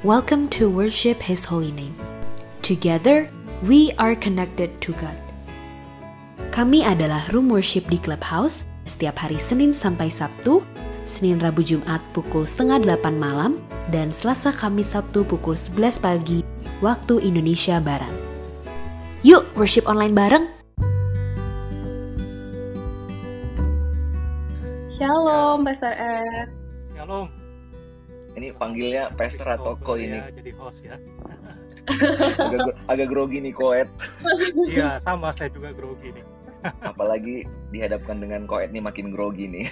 Welcome to worship His holy name. Together, we are connected to God. Kami adalah Room Worship di Clubhouse setiap hari Senin sampai Sabtu, Senin Rabu Jumat pukul setengah delapan malam, dan Selasa Kamis Sabtu pukul 11 pagi waktu Indonesia Barat. Yuk worship online bareng! Shalom, Pastor Ed. Shalom. Ini panggilnya Pastor atau Ko ini. Ya, jadi host ya. Agak, agak grogi nih Koet. Iya, sama saya juga grogi nih. Apalagi dihadapkan dengan Koet nih makin grogi nih.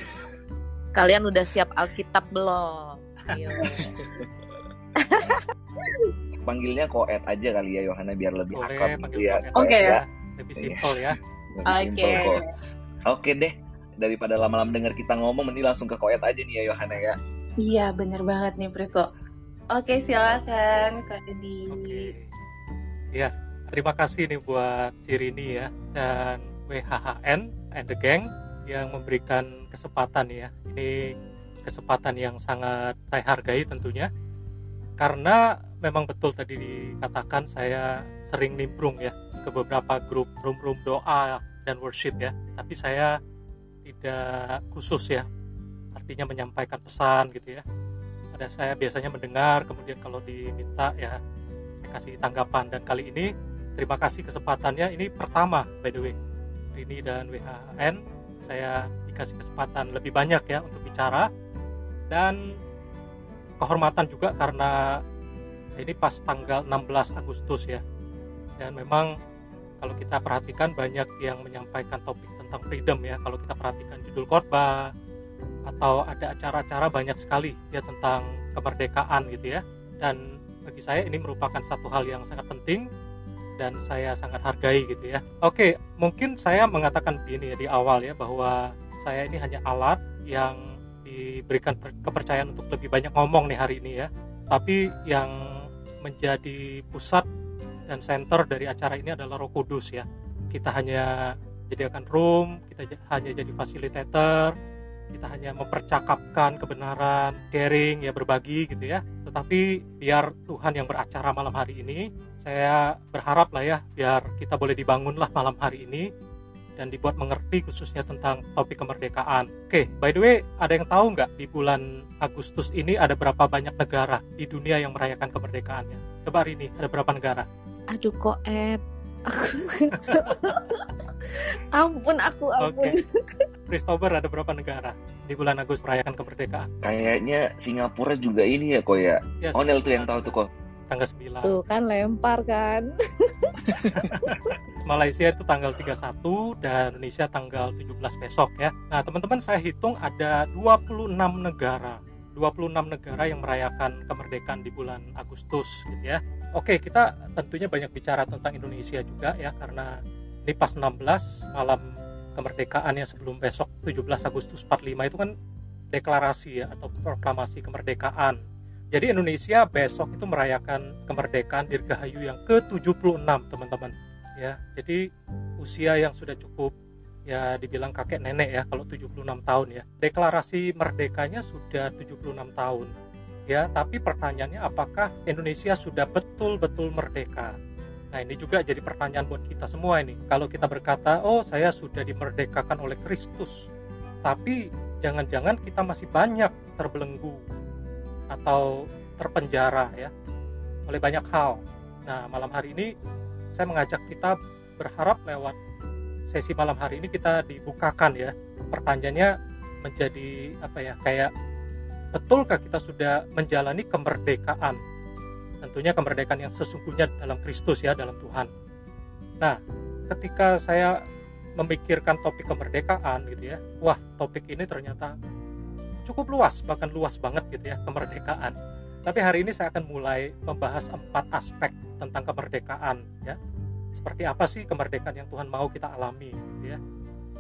Kalian udah siap Alkitab belum? Ayo. Panggilnya Koet aja kali ya Yohana biar lebih Boleh akrab gitu ya. Koet Oke. ya. Lebih Iya. simpel ya. Oke. Oke deh. Daripada lama-lama dengar kita ngomong, mending langsung ke Koet aja nih ya Yohana ya. Iya, bener banget nih, Pristo. Oke, silakan, Kak Edi. Oke. Ya, terima kasih nih buat Cirini ya dan WHHN and the gang yang memberikan kesempatan ya. Ini kesempatan yang sangat saya hargai tentunya. Karena memang betul tadi dikatakan saya sering nimbrung ya ke beberapa grup room-room doa dan worship ya. Tapi saya tidak khusus ya artinya menyampaikan pesan gitu ya. Ada saya biasanya mendengar kemudian kalau diminta ya saya kasih tanggapan. Dan kali ini terima kasih kesempatannya. Ini pertama by the way Rini dan WHN saya dikasih kesempatan lebih banyak ya untuk bicara. Dan kehormatan juga karena ini pas tanggal 16 Agustus ya. Dan memang kalau kita perhatikan banyak yang menyampaikan topik tentang freedom ya. Kalau kita perhatikan judul khotbah atau ada acara-acara banyak sekali ya tentang kemerdekaan gitu ya. Dan bagi saya ini merupakan satu hal yang sangat penting dan saya sangat hargai gitu ya. Oke mungkin saya mengatakan begini ya di awal ya bahwa saya ini hanya alat yang diberikan per- kepercayaan untuk lebih banyak ngomong nih hari ini ya. Tapi yang menjadi pusat dan center dari acara ini adalah Roh Kudus ya. Kita hanya jadikan room kita hanya jadi fasilitator kita hanya mempercakapkan kebenaran, sharing, ya berbagi gitu ya. Tetapi biar Tuhan yang beracara malam hari ini, saya berharap lah ya, biar kita boleh dibangun lah malam hari ini dan dibuat mengerti khususnya tentang topik kemerdekaan. Oke, by the way, ada yang tahu nggak di bulan Agustus ini ada berapa banyak negara di dunia yang merayakan kemerdekaannya? Coba hari ini ada berapa negara? Aduh kok Ed. Aku ampun aku ampun. Oke. Christopher ada berapa negara di bulan Agustus merayakan kemerdekaan? Kayaknya Singapura juga ini ya Ko ya. Ya, Onel tuh yang tahu tuh Ko. tanggal 9. Tuh kan lempar kan. Malaysia itu tanggal 31 dan Indonesia tanggal 17 besok ya. Nah, teman-teman saya hitung ada 26 negara. 26 negara yang merayakan kemerdekaan di bulan Agustus gitu ya. Oke, kita tentunya banyak bicara tentang Indonesia juga ya karena ini pas 16 malam kemerdekaan ya sebelum besok 17 Agustus 45 itu kan deklarasi ya atau proklamasi kemerdekaan. Jadi Indonesia besok itu merayakan kemerdekaan Dirgahayu yang ke-76 teman-teman ya jadi usia yang sudah cukup ya dibilang kakek nenek ya kalau 76 tahun ya. Deklarasi merdekanya sudah 76 tahun ya. Tapi pertanyaannya apakah Indonesia sudah betul-betul merdeka? Nah ini juga jadi pertanyaan buat kita semua ini. Kalau kita berkata oh saya sudah dimerdekakan oleh Kristus tapi jangan-jangan kita masih banyak terbelenggu atau terpenjara ya oleh banyak hal. Nah malam hari ini saya mengajak kita berharap lewat sesi malam hari ini kita dibukakan ya. Pertanyaannya menjadi apa ya kayak betulkah kita sudah menjalani kemerdekaan? Tentunya kemerdekaan yang sesungguhnya dalam Kristus ya dalam Tuhan. Nah ketika saya memikirkan topik kemerdekaan gitu ya wah topik ini ternyata cukup luas bahkan luas banget gitu ya kemerdekaan. Tapi hari ini saya akan mulai membahas empat aspek tentang kemerdekaan ya seperti apa sih kemerdekaan yang Tuhan mau kita alami gitu ya.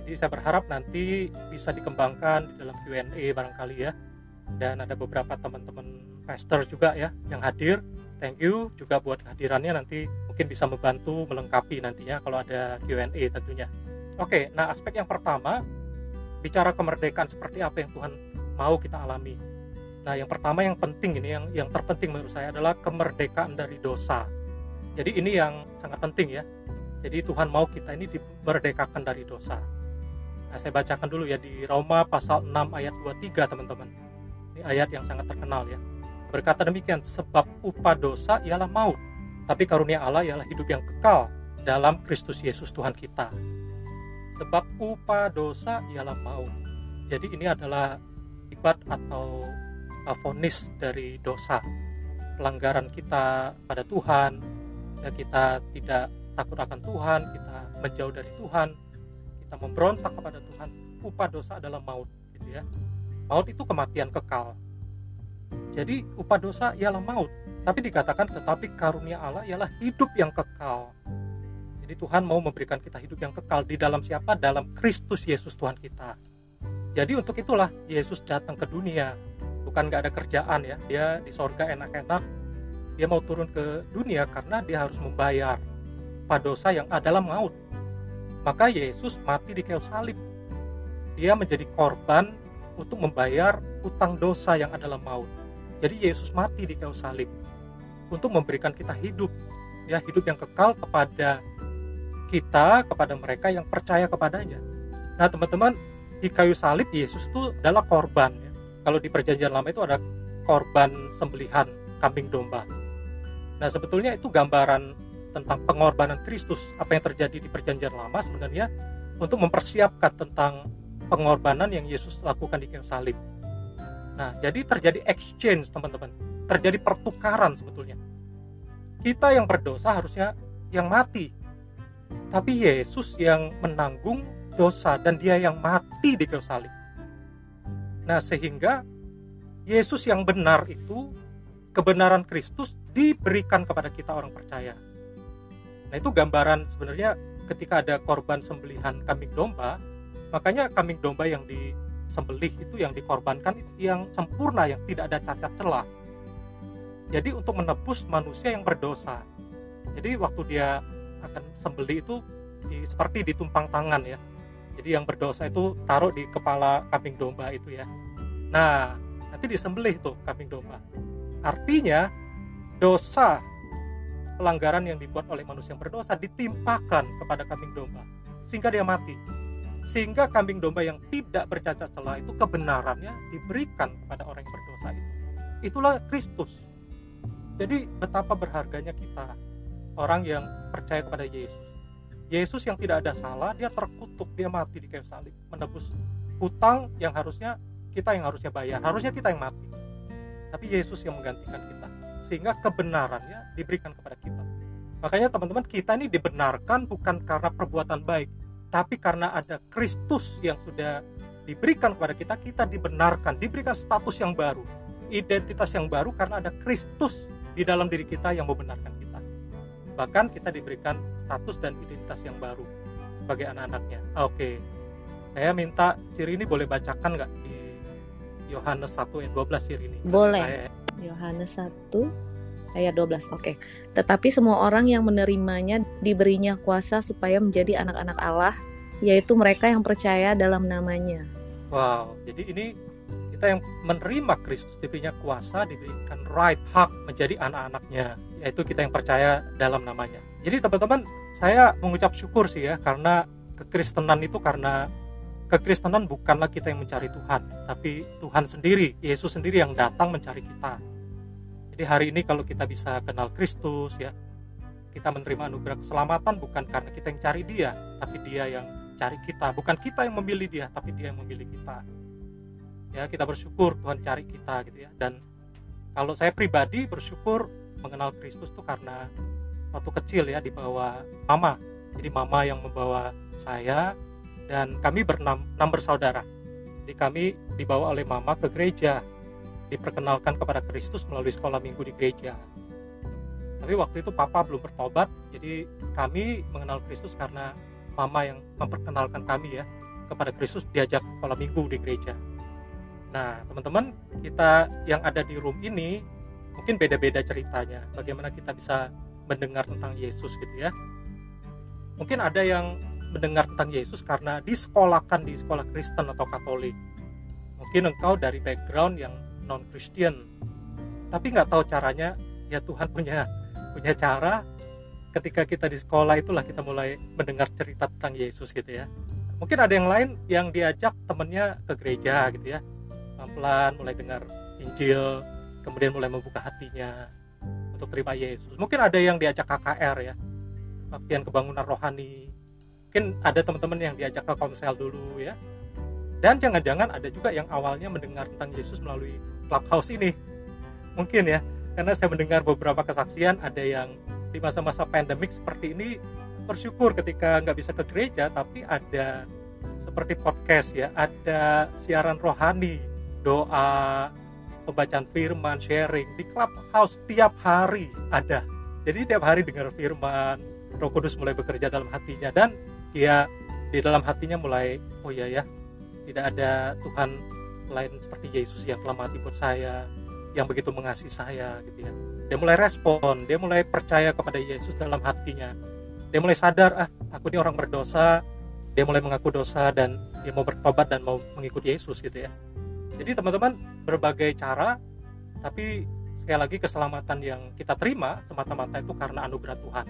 Jadi saya berharap nanti bisa dikembangkan di dalam Q&A barangkali ya. Dan ada beberapa teman-teman pastor juga ya yang hadir. Thank you juga buat kehadirannya nanti mungkin bisa membantu melengkapi nantinya kalau ada Q&A tentunya. Oke nah aspek yang pertama bicara kemerdekaan seperti apa yang Tuhan mau kita alami. Nah, yang pertama yang penting ini yang yang terpenting menurut saya adalah kemerdekaan dari dosa. Jadi ini yang sangat penting ya. Jadi Tuhan mau kita ini dimerdekakan dari dosa. Nah, saya bacakan dulu ya di Roma pasal 6 ayat 23 teman-teman. Ini ayat yang sangat terkenal ya. Berkata demikian, sebab upah dosa ialah maut, tapi karunia Allah ialah hidup yang kekal dalam Kristus Yesus Tuhan kita. Sebab upah dosa ialah maut. Jadi ini adalah akibat atau vonis dari dosa pelanggaran kita pada Tuhan ya kita tidak takut akan Tuhan kita menjauh dari Tuhan kita memberontak kepada Tuhan upah dosa adalah maut gitu ya. Maut itu kematian kekal. Jadi upah dosa ialah maut. Tapi dikatakan tetapi karunia Allah ialah hidup yang kekal. Jadi Tuhan mau memberikan kita hidup yang kekal di dalam siapa? Dalam Kristus Yesus Tuhan kita. Jadi untuk itulah Yesus datang ke dunia. Bukan nggak ada kerjaan ya. Dia di sorga enak-enak dia mau turun ke dunia karena dia harus membayar pada dosa yang adalah maut. Maka Yesus mati di kayu salib. Dia menjadi korban untuk membayar utang dosa yang adalah maut. Jadi Yesus mati di kayu salib untuk memberikan kita hidup ya hidup yang kekal kepada kita kepada mereka yang percaya kepadanya. Nah teman-teman di kayu salib Yesus itu adalah korban ya. Kalau di perjanjian lama itu ada korban sembelihan kambing domba. Nah sebetulnya itu gambaran tentang pengorbanan Kristus. Apa yang terjadi di perjanjian lama sebenarnya untuk mempersiapkan tentang pengorbanan yang Yesus lakukan di kayu salib. Nah jadi terjadi exchange teman-teman, terjadi pertukaran sebetulnya. Kita yang berdosa harusnya yang mati, tapi Yesus yang menanggung dosa dan dia yang mati di kayu salib. Nah, sehingga Yesus yang benar itu kebenaran Kristus diberikan kepada kita orang percaya. Nah, itu gambaran sebenarnya ketika ada korban sembelihan kambing domba, makanya kambing domba yang disembelih itu yang dikorbankan itu yang sempurna yang tidak ada cacat celah. Jadi untuk menebus manusia yang berdosa. Jadi waktu dia akan sembelih itu di, seperti ditumpang tangan ya jadi yang berdosa itu taruh di kepala kambing domba itu ya. Nah, nanti disembelih tuh kambing domba. Artinya dosa pelanggaran yang dibuat oleh manusia yang berdosa ditimpakan kepada kambing domba sehingga dia mati. Sehingga kambing domba yang tidak bercacat celah itu kebenarannya diberikan kepada orang yang berdosa itu. Itulah Kristus. Jadi betapa berharganya kita orang yang percaya kepada Yesus Yesus yang tidak ada salah dia terkutuk dia mati di kayu salib menebus hutang yang harusnya kita yang harusnya bayar harusnya kita yang mati tapi Yesus yang menggantikan kita sehingga kebenarannya diberikan kepada kita. Makanya teman-teman kita ini dibenarkan bukan karena perbuatan baik tapi karena ada Kristus yang sudah diberikan kepada kita kita dibenarkan diberikan status yang baru identitas yang baru karena ada Kristus di dalam diri kita yang membenarkan kita. Bahkan kita diberikan status dan identitas yang baru sebagai anak-anaknya. Oke saya minta ciri ini boleh bacakan nggak di Yohanes 1 ayat 12 ciri ini? Boleh Yohanes 1 ayat 12 oke. Tetapi semua orang yang menerimanya diberinya kuasa supaya menjadi anak-anak Allah yaitu mereka yang percaya dalam namanya. Wow. Jadi ini kita yang menerima Kristus diberinya kuasa, diberikan right hak menjadi anak-anaknya, yaitu kita yang percaya dalam namanya. Jadi teman-teman, saya mengucap syukur sih ya karena kekristenan itu karena kekristenan bukanlah kita yang mencari Tuhan, tapi Tuhan sendiri, Yesus sendiri yang datang mencari kita. Jadi hari ini kalau kita bisa kenal Kristus ya, kita menerima anugerah keselamatan bukan karena kita yang cari dia, tapi dia yang cari kita. Bukan kita yang memilih dia, tapi dia yang memilih kita ya kita bersyukur Tuhan cari kita gitu ya dan kalau saya pribadi bersyukur mengenal Kristus tuh karena waktu kecil ya dibawa mama jadi mama yang membawa saya dan kami berenam enam bersaudara jadi kami dibawa oleh mama ke gereja. Diperkenalkan kepada Kristus melalui sekolah minggu di gereja. Tapi waktu itu papa belum bertobat. Jadi kami mengenal Kristus karena mama yang memperkenalkan kami ya kepada Kristus diajak sekolah minggu di gereja. Nah, teman-teman, kita yang ada di room ini mungkin beda-beda ceritanya. Bagaimana kita bisa mendengar tentang Yesus gitu ya. Mungkin ada yang mendengar tentang Yesus karena disekolahkan di sekolah Kristen atau Katolik. Mungkin engkau dari background yang non Christian tapi nggak tahu caranya. Ya Tuhan punya punya cara. Ketika kita di sekolah itulah kita mulai mendengar cerita tentang Yesus gitu ya. Mungkin ada yang lain yang diajak temennya ke gereja gitu ya. Pelan-pelan mulai dengar Injil kemudian mulai membuka hatinya untuk terima Yesus. Mungkin ada yang diajak KKR ya. Kebaktian kebangunan rohani mungkin ada teman-teman yang diajak ke komsel dulu ya. Dan jangan-jangan ada juga yang awalnya mendengar tentang Yesus melalui clubhouse ini. Mungkin ya karena saya mendengar beberapa kesaksian ada yang di masa-masa pandemik seperti ini bersyukur ketika nggak bisa ke gereja tapi ada seperti podcast ya ada siaran rohani doa pembacaan firman sharing di clubhouse tiap hari ada. Jadi tiap hari dengar firman Roh Kudus mulai bekerja dalam hatinya. Dan dia di dalam hatinya mulai oh iya ya tidak ada Tuhan lain seperti Yesus yang telah mati buat saya yang begitu mengasihi saya gitu ya. Dia mulai respon dia mulai percaya kepada Yesus dalam hatinya. Dia mulai sadar ah aku ini orang berdosa. Dia mulai mengaku dosa dan dia mau bertobat dan mau mengikuti Yesus gitu ya. Jadi teman-teman berbagai cara tapi sekali lagi keselamatan yang kita terima semata-mata itu karena anugerah Tuhan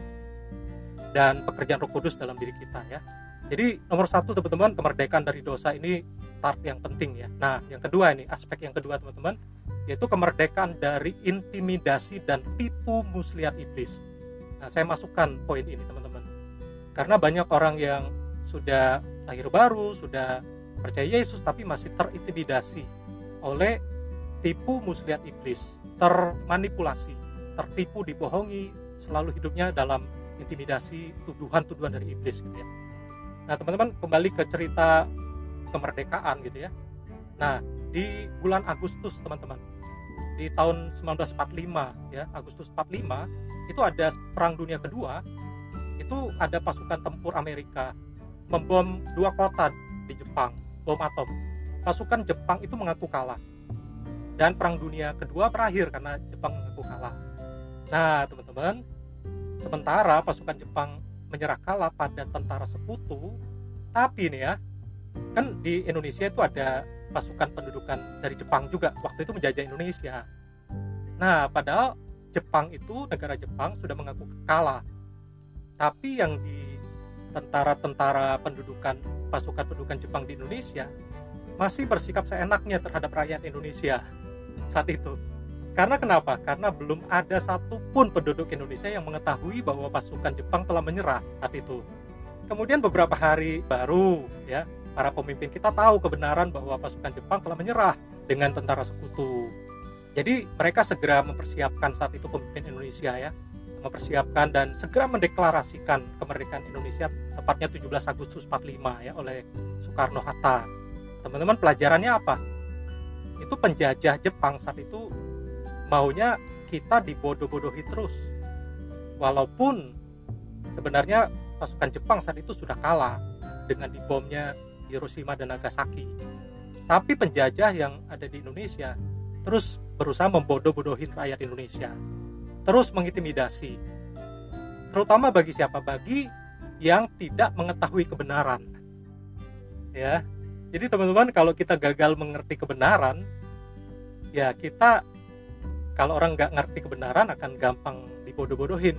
dan pekerjaan Roh Kudus dalam diri kita ya. Jadi nomor satu teman-teman kemerdekaan dari dosa ini part yang penting ya. Nah yang kedua ini aspek yang kedua teman-teman yaitu kemerdekaan dari intimidasi dan tipu muslihat iblis. Nah saya masukkan poin ini teman-teman karena banyak orang yang sudah lahir baru sudah percaya Yesus tapi masih terintimidasi oleh tipu muslihat iblis, termanipulasi, tertipu, dibohongi, selalu hidupnya dalam intimidasi tuduhan-tuduhan dari iblis gitu ya. Nah teman-teman kembali ke cerita kemerdekaan gitu ya. Nah di bulan Agustus teman-teman di tahun 1945 ya Agustus 45 itu ada perang dunia kedua itu ada pasukan tempur Amerika membom dua kota di Jepang bom atom. Pasukan Jepang itu mengaku kalah. Dan perang dunia kedua berakhir karena Jepang mengaku kalah. Nah teman-teman Sementara pasukan Jepang menyerah kalah pada tentara sekutu, tapi nih ya, kan di Indonesia itu ada pasukan pendudukan dari Jepang juga waktu itu menjajah Indonesia. Nah, padahal Jepang itu negara Jepang sudah mengaku kalah. Tapi yang di tentara-tentara pendudukan pasukan pendudukan Jepang di Indonesia masih bersikap seenaknya terhadap rakyat Indonesia saat itu. Karena kenapa? Karena belum ada satupun penduduk Indonesia yang mengetahui bahwa pasukan Jepang telah menyerah saat itu. Kemudian beberapa hari baru ya para pemimpin kita tahu kebenaran bahwa pasukan Jepang telah menyerah dengan tentara sekutu. Jadi mereka segera mempersiapkan saat itu pemimpin Indonesia ya mempersiapkan dan segera mendeklarasikan kemerdekaan Indonesia tepatnya 17 Agustus 45 ya oleh Soekarno Hatta. Teman-teman pelajarannya apa? Itu penjajah Jepang saat itu maunya kita dibodoh-bodohi terus. Walaupun sebenarnya pasukan Jepang saat itu sudah kalah dengan dibomnya Hiroshima dan Nagasaki. Tapi penjajah yang ada di Indonesia terus berusaha membodoh-bodohin rakyat Indonesia. Terus mengintimidasi. Terutama bagi siapa? Bagi yang tidak mengetahui kebenaran. Ya. Jadi teman-teman kalau kita gagal mengerti kebenaran ya kita kalau orang nggak ngerti kebenaran akan gampang dibodoh-bodohin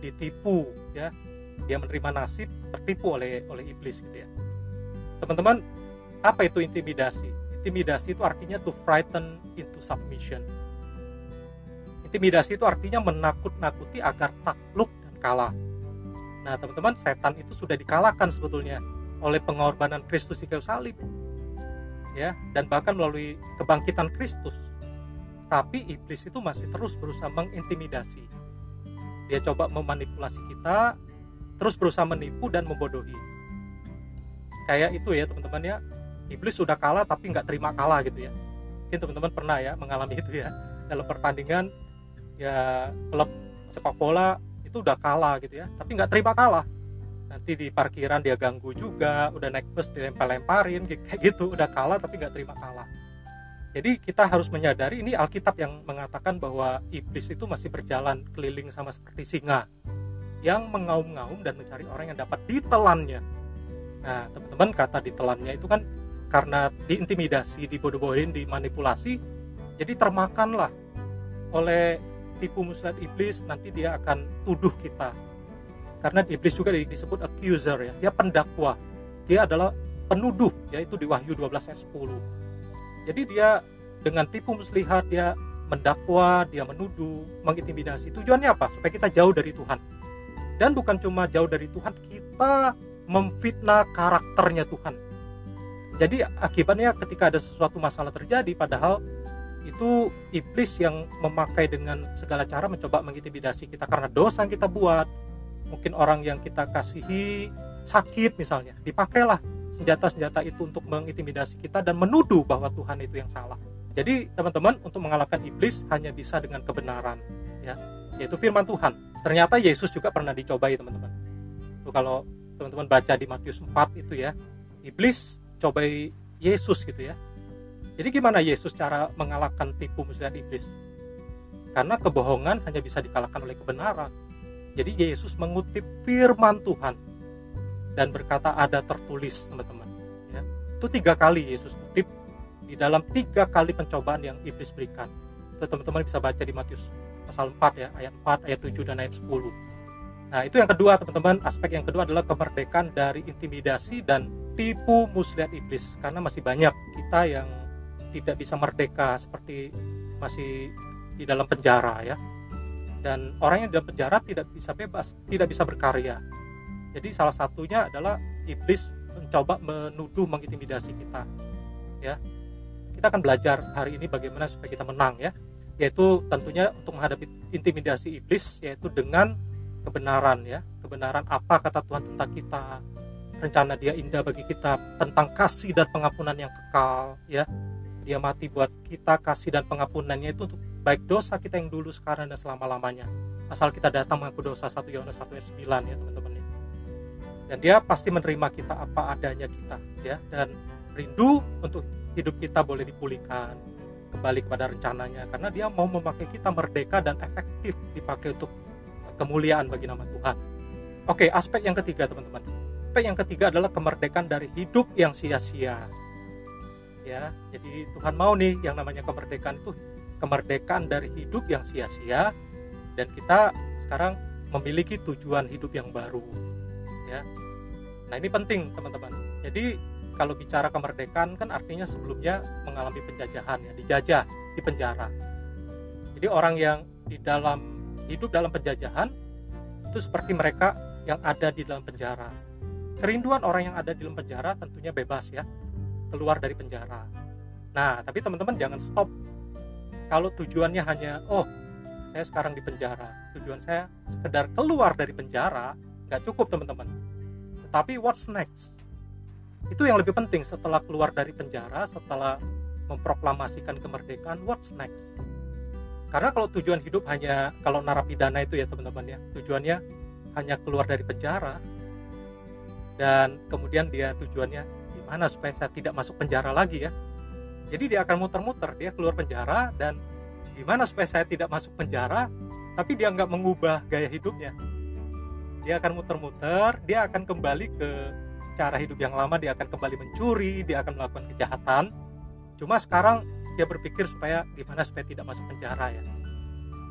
ditipu ya. Dia menerima nasib tertipu oleh oleh iblis gitu ya. Teman-teman apa itu intimidasi? Intimidasi itu artinya to frighten into submission. Intimidasi itu artinya menakut-nakuti agar takluk dan kalah. Nah teman-teman setan itu sudah dikalahkan sebetulnya oleh pengorbanan Kristus di kayu salib ya. Dan bahkan melalui kebangkitan Kristus tapi iblis itu masih terus berusaha mengintimidasi. Dia coba memanipulasi kita terus berusaha menipu dan membodohi. Kayak itu ya teman-teman ya. Iblis sudah kalah tapi nggak terima kalah gitu ya. Mungkin teman-teman pernah ya mengalami itu ya. Dalam pertandingan ya klub sepak bola itu udah kalah gitu ya. Tapi nggak terima kalah. Nanti di parkiran dia ganggu juga udah naik bus dilempar-lemparin kayak gitu. Udah kalah tapi nggak terima kalah jadi kita harus menyadari ini Alkitab yang mengatakan bahwa iblis itu masih berjalan keliling sama seperti singa yang mengaum-ngaum dan mencari orang yang dapat ditelannya. Nah, teman-teman kata ditelannya itu kan karena diintimidasi, dibodoh-bodohin, dimanipulasi, Jadi termakanlah oleh tipu muslihat iblis nanti dia akan tuduh kita. Karena iblis juga disebut accuser ya, dia pendakwa. Dia adalah penuduh yaitu di Wahyu 12 ayat 10. Jadi dia dengan tipu muslihat dia mendakwa, dia menuduh, mengintimidasi. Tujuannya apa? Supaya kita jauh dari Tuhan. Dan bukan cuma jauh dari Tuhan, kita memfitnah karakternya Tuhan. Jadi akibatnya ketika ada sesuatu masalah terjadi, padahal itu iblis yang memakai dengan segala cara mencoba mengintimidasi kita karena dosa yang kita buat. Mungkin orang yang kita kasihi sakit misalnya, dipakailah senjata-senjata itu untuk mengintimidasi kita dan menuduh bahwa Tuhan itu yang salah. Jadi teman-teman untuk mengalahkan iblis hanya bisa dengan kebenaran ya, yaitu firman Tuhan. Ternyata Yesus juga pernah dicobai teman-teman. Kalau teman-teman baca di Matius 4 itu ya, iblis cobai Yesus gitu ya. Jadi gimana Yesus cara mengalahkan tipu muslihat iblis? Karena kebohongan hanya bisa dikalahkan oleh kebenaran. Jadi Yesus mengutip firman Tuhan dan berkata ada tertulis teman-teman. Ya. Itu tiga kali Yesus kutip di dalam tiga kali pencobaan yang iblis berikan. Teman-teman bisa baca di Matius pasal 4 ya, ayat 4, ayat 7 dan ayat 10. Nah, itu yang kedua teman-teman, aspek yang kedua adalah kemerdekaan dari intimidasi dan tipu muslihat iblis karena masih banyak kita yang tidak bisa merdeka seperti masih di dalam penjara ya. Dan orang yang di dalam penjara tidak bisa bebas, tidak bisa berkarya. Jadi salah satunya adalah iblis mencoba menuduh mengintimidasi kita. Ya, kita akan belajar hari ini bagaimana supaya kita menang ya yaitu tentunya untuk menghadapi intimidasi iblis yaitu dengan kebenaran ya kebenaran apa kata Tuhan tentang kita rencana dia indah bagi kita tentang kasih dan pengampunan yang kekal ya dia mati buat kita kasih dan pengampunannya itu untuk baik dosa kita yang dulu sekarang dan selama lamanya asal kita datang mengaku dosa 1 Yohanes 1 ayat 9 ya teman-teman. Dan dia pasti menerima kita apa adanya kita ya dan rindu untuk hidup kita boleh dipulihkan kembali kepada rencananya karena dia mau memakai kita merdeka dan efektif dipakai untuk kemuliaan bagi nama Tuhan. Oke, aspek yang ketiga teman-teman. Aspek yang ketiga adalah kemerdekaan dari hidup yang sia-sia. Ya, jadi Tuhan mau nih yang namanya kemerdekaan itu kemerdekaan dari hidup yang sia-sia dan kita sekarang memiliki tujuan hidup yang baru. Ya. Nah, ini penting teman-teman. Jadi kalau bicara kemerdekaan kan artinya sebelumnya mengalami penjajahan ya dijajah di penjara. Jadi orang yang di dalam hidup dalam penjajahan itu seperti mereka yang ada di dalam penjara. Kerinduan orang yang ada di dalam penjara tentunya bebas ya keluar dari penjara. Nah tapi teman-teman jangan stop. Kalau tujuannya hanya oh saya sekarang di penjara tujuan saya sekedar keluar dari penjara nggak cukup teman-teman tetapi what's next? Itu yang lebih penting. Setelah keluar dari penjara setelah memproklamasikan kemerdekaan what's next? Karena kalau tujuan hidup hanya kalau narapidana itu ya teman-teman ya tujuannya hanya keluar dari penjara dan kemudian dia tujuannya gimana supaya saya tidak masuk penjara lagi ya? Jadi dia akan muter-muter dia keluar penjara dan gimana supaya saya tidak masuk penjara tapi dia nggak mengubah gaya hidupnya dia akan muter-muter dia akan kembali ke cara hidup yang lama dia akan kembali mencuri dia akan melakukan kejahatan. Cuma sekarang dia berpikir supaya gimana supaya tidak masuk penjara ya.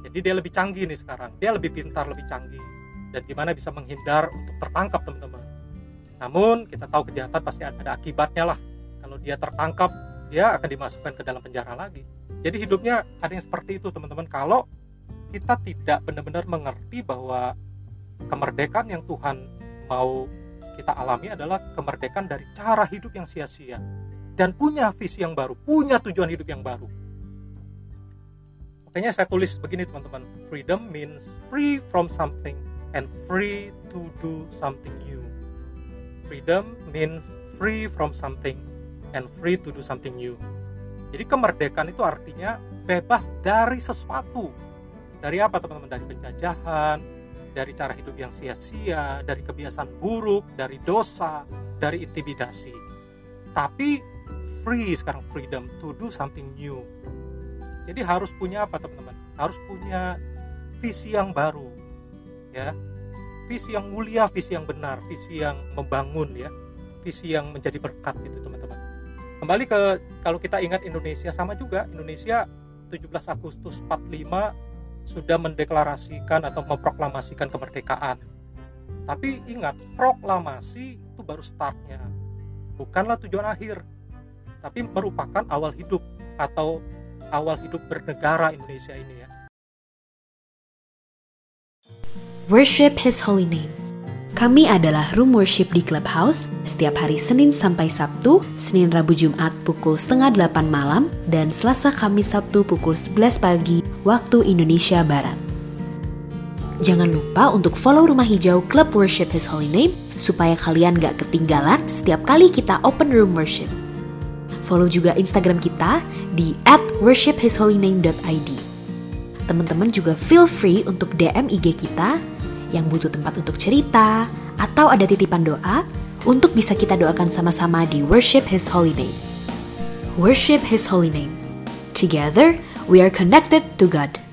Jadi dia lebih canggih nih sekarang. Dia lebih pintar lebih canggih. Dan gimana bisa menghindar untuk tertangkap teman-teman. Namun kita tahu kejahatan pasti ada akibatnya lah. Kalau dia tertangkap dia akan dimasukkan ke dalam penjara lagi. Jadi hidupnya ada yang seperti itu teman-teman. Kalau kita tidak benar-benar mengerti bahwa kemerdekaan yang Tuhan mau kita alami adalah kemerdekaan dari cara hidup yang sia-sia dan punya visi yang baru, punya tujuan hidup yang baru. Makanya saya tulis begini teman-teman, freedom means free from something and free to do something new. Freedom means free from something and free to do something new. Jadi kemerdekaan itu artinya bebas dari sesuatu. Dari apa teman-teman? Dari penjajahan, dari cara hidup yang sia-sia, dari kebiasaan buruk, dari dosa, dari intimidasi. Tapi free sekarang freedom to do something new. Jadi harus punya apa teman-teman? Harus punya visi yang baru. Ya. Visi yang mulia, visi yang benar, visi yang membangun ya. Visi yang menjadi berkat gitu teman-teman. Kembali ke kalau kita ingat Indonesia sama juga Indonesia 17 Agustus 45 sudah mendeklarasikan atau memproklamasikan kemerdekaan. Tapi ingat, proklamasi itu baru startnya, bukanlah tujuan akhir, tapi merupakan awal hidup atau awal hidup bernegara Indonesia ini ya. Worship His Holy Name. Kami adalah room worship di Clubhouse setiap hari Senin sampai Sabtu, Senin Rabu Jumat pukul setengah 8 malam, dan Selasa Kamis Sabtu pukul 11 pagi waktu Indonesia Barat. Jangan lupa untuk follow Rumah Hijau Club Worship His Holy Name supaya kalian gak ketinggalan setiap kali kita open room worship. Follow juga Instagram kita di at worshiphisholyname.id. Teman-teman juga feel free untuk DM IG kita yang butuh tempat untuk cerita atau ada titipan doa untuk bisa kita doakan sama-sama di Worship His Holy Name. Worship His Holy Name. Together, we are connected to God.